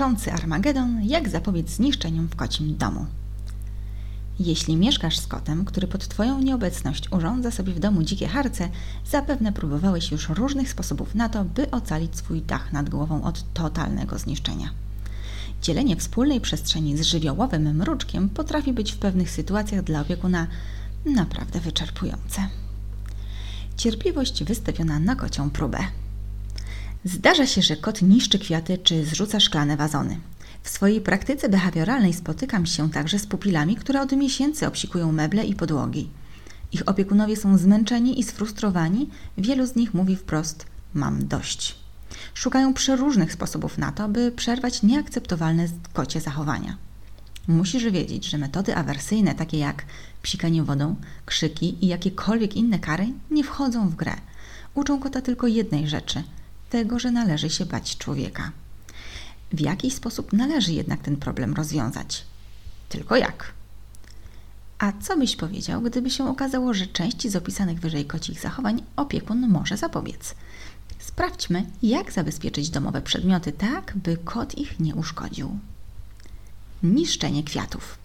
Mruczący Armagedon, jak zapobiec zniszczeniom w kocim domu. Jeśli mieszkasz z kotem, który pod Twoją nieobecność urządza sobie w domu dzikie harce, zapewne próbowałeś już różnych sposobów na to, by ocalić swój dach nad głową od totalnego zniszczenia. Dzielenie wspólnej przestrzeni z żywiołowym mruczkiem potrafi być w pewnych sytuacjach dla opiekuna naprawdę wyczerpujące. Cierpliwość wystawiona na kocią próbę. Zdarza się, że kot niszczy kwiaty czy zrzuca szklane wazony. W swojej praktyce behawioralnej spotykam się także z pupilami, które od miesięcy obsikują meble i podłogi. Ich opiekunowie są zmęczeni i sfrustrowani, wielu z nich mówi wprost: Mam dość. Szukają przeróżnych sposobów na to, by przerwać nieakceptowalne kocie zachowania. Musisz wiedzieć, że metody awersyjne, takie jak psikanie wodą, krzyki i jakiekolwiek inne kary, nie wchodzą w grę. Uczą kota tylko jednej rzeczy – tego, że należy się bać człowieka. W jaki sposób należy jednak ten problem rozwiązać? Tylko jak? A co byś powiedział, gdyby się okazało, że części z opisanych wyżej kocich zachowań opiekun może zapobiec? Sprawdźmy, jak zabezpieczyć domowe przedmioty tak, by kot ich nie uszkodził. Niszczenie kwiatów.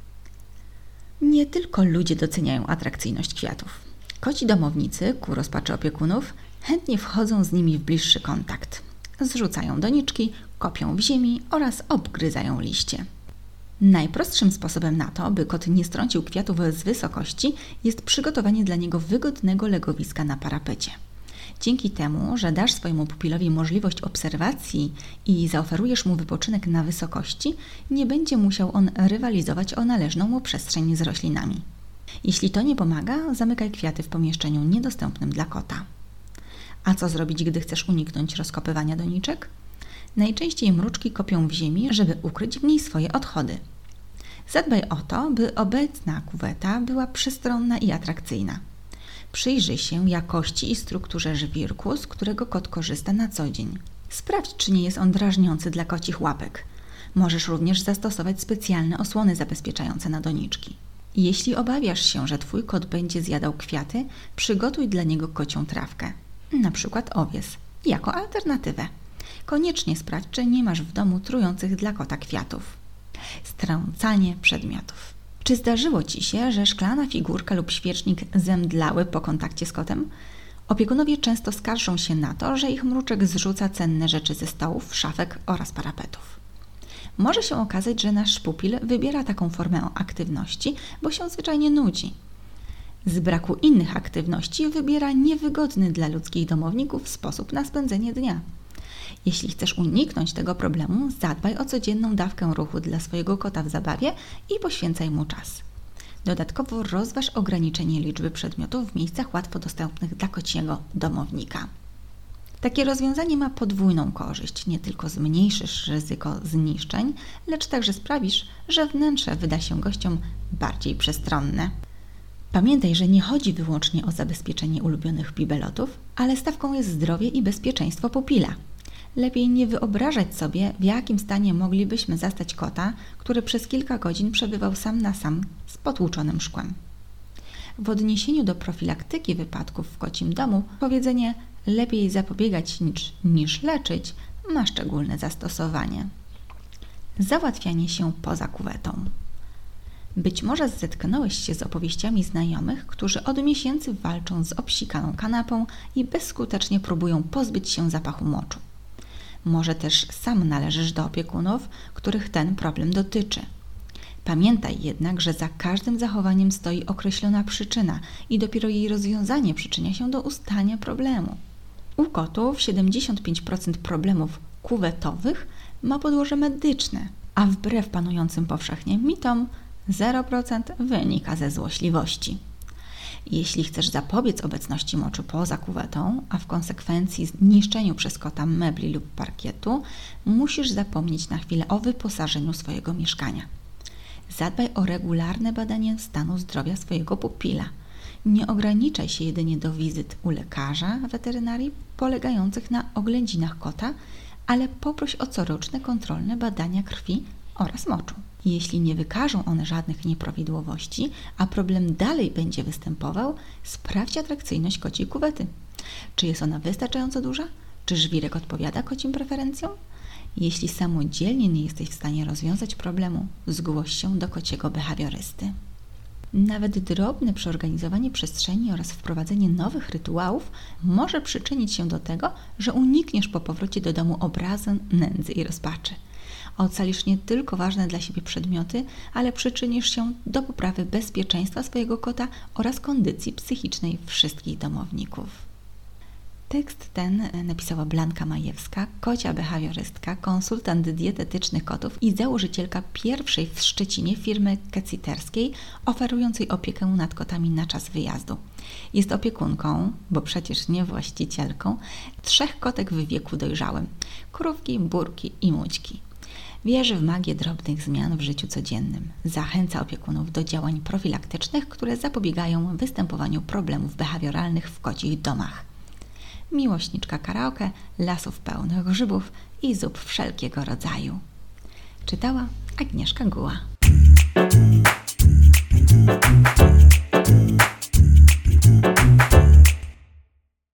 Nie tylko ludzie doceniają atrakcyjność kwiatów. Koci domownicy, ku rozpaczy opiekunów, chętnie wchodzą z nimi w bliższy kontakt. Zrzucają doniczki, kopią w ziemi oraz obgryzają liście. Najprostszym sposobem na to, by kot nie strącił kwiatów z wysokości, jest przygotowanie dla niego wygodnego legowiska na parapecie. Dzięki temu, że dasz swojemu pupilowi możliwość obserwacji i zaoferujesz mu wypoczynek na wysokości, nie będzie musiał on rywalizować o należną mu przestrzeń z roślinami. Jeśli to nie pomaga, zamykaj kwiaty w pomieszczeniu niedostępnym dla kota. A co zrobić, gdy chcesz uniknąć rozkopywania doniczek? Najczęściej mruczki kopią w ziemi, żeby ukryć w niej swoje odchody. Zadbaj o to, by obecna kuweta była przystronna i atrakcyjna. Przyjrzyj się jakości i strukturze żwirku, z którego kot korzysta na co dzień. Sprawdź, czy nie jest on drażniący dla kocich łapek. Możesz również zastosować specjalne osłony zabezpieczające na doniczki. Jeśli obawiasz się, że Twój kot będzie zjadał kwiaty, przygotuj dla niego kocią trawkę przykład owies, jako alternatywę. Koniecznie sprawdź, czy nie masz w domu trujących dla kota kwiatów. Strącanie przedmiotów. Czy zdarzyło Ci się, że szklana figurka lub świecznik zemdlały po kontakcie z kotem? Opiekunowie często skarżą się na to, że ich mruczek zrzuca cenne rzeczy ze stołów, szafek oraz parapetów. Może się okazać, że nasz pupil wybiera taką formę aktywności, bo się zwyczajnie nudzi. Z braku innych aktywności wybiera niewygodny dla ludzkich domowników sposób na spędzenie dnia. Jeśli chcesz uniknąć tego problemu, zadbaj o codzienną dawkę ruchu dla swojego kota w zabawie i poświęcaj mu czas. Dodatkowo rozważ ograniczenie liczby przedmiotów w miejscach łatwo dostępnych dla kociego domownika. Takie rozwiązanie ma podwójną korzyść. Nie tylko zmniejszysz ryzyko zniszczeń, lecz także sprawisz, że wnętrze wyda się gościom bardziej przestronne. Pamiętaj, że nie chodzi wyłącznie o zabezpieczenie ulubionych bibelotów, ale stawką jest zdrowie i bezpieczeństwo pupila. Lepiej nie wyobrażać sobie, w jakim stanie moglibyśmy zastać kota, który przez kilka godzin przebywał sam na sam z potłuczonym szkłem. W odniesieniu do profilaktyki wypadków w kocim domu, powiedzenie lepiej zapobiegać niż, niż leczyć ma szczególne zastosowanie. Załatwianie się poza kuwetą. Być może zetknąłeś się z opowieściami znajomych, którzy od miesięcy walczą z obsikaną kanapą i bezskutecznie próbują pozbyć się zapachu moczu. Może też sam należysz do opiekunów, których ten problem dotyczy. Pamiętaj jednak, że za każdym zachowaniem stoi określona przyczyna i dopiero jej rozwiązanie przyczynia się do ustania problemu. U kotów 75% problemów kuwetowych ma podłoże medyczne, a wbrew panującym powszechnie mitom 0% wynika ze złośliwości. Jeśli chcesz zapobiec obecności moczu poza kuwetą, a w konsekwencji zniszczeniu przez kota mebli lub parkietu, musisz zapomnieć na chwilę o wyposażeniu swojego mieszkania. Zadbaj o regularne badanie stanu zdrowia swojego pupila. Nie ograniczaj się jedynie do wizyt u lekarza weterynarii polegających na oględzinach kota, ale poproś o coroczne kontrolne badania krwi oraz moczu. Jeśli nie wykażą one żadnych nieprawidłowości, a problem dalej będzie występował, sprawdź atrakcyjność kociej kuwety. Czy jest ona wystarczająco duża? Czy żwirek odpowiada kocim preferencjom? Jeśli samodzielnie nie jesteś w stanie rozwiązać problemu, zgłoś się do kociego behawiorysty. Nawet drobne przeorganizowanie przestrzeni oraz wprowadzenie nowych rytuałów może przyczynić się do tego, że unikniesz po powrocie do domu obrazu, nędzy i rozpaczy. Ocalisz nie tylko ważne dla siebie przedmioty, ale przyczynisz się do poprawy bezpieczeństwa swojego kota oraz kondycji psychicznej wszystkich domowników. Tekst ten napisała Blanka Majewska, kocia behawiorystka, konsultant dietetyczny kotów i założycielka pierwszej w Szczecinie firmy keciterskiej oferującej opiekę nad kotami na czas wyjazdu. Jest opiekunką, bo przecież nie właścicielką, trzech kotek w wieku dojrzałym: krówki, burki i mućki. Wierzy w magię drobnych zmian w życiu codziennym. Zachęca opiekunów do działań profilaktycznych, które zapobiegają występowaniu problemów behawioralnych w kocich domach miłośniczka karaoke, lasów pełnych grzybów i zup wszelkiego rodzaju. Czytała Agnieszka Guła.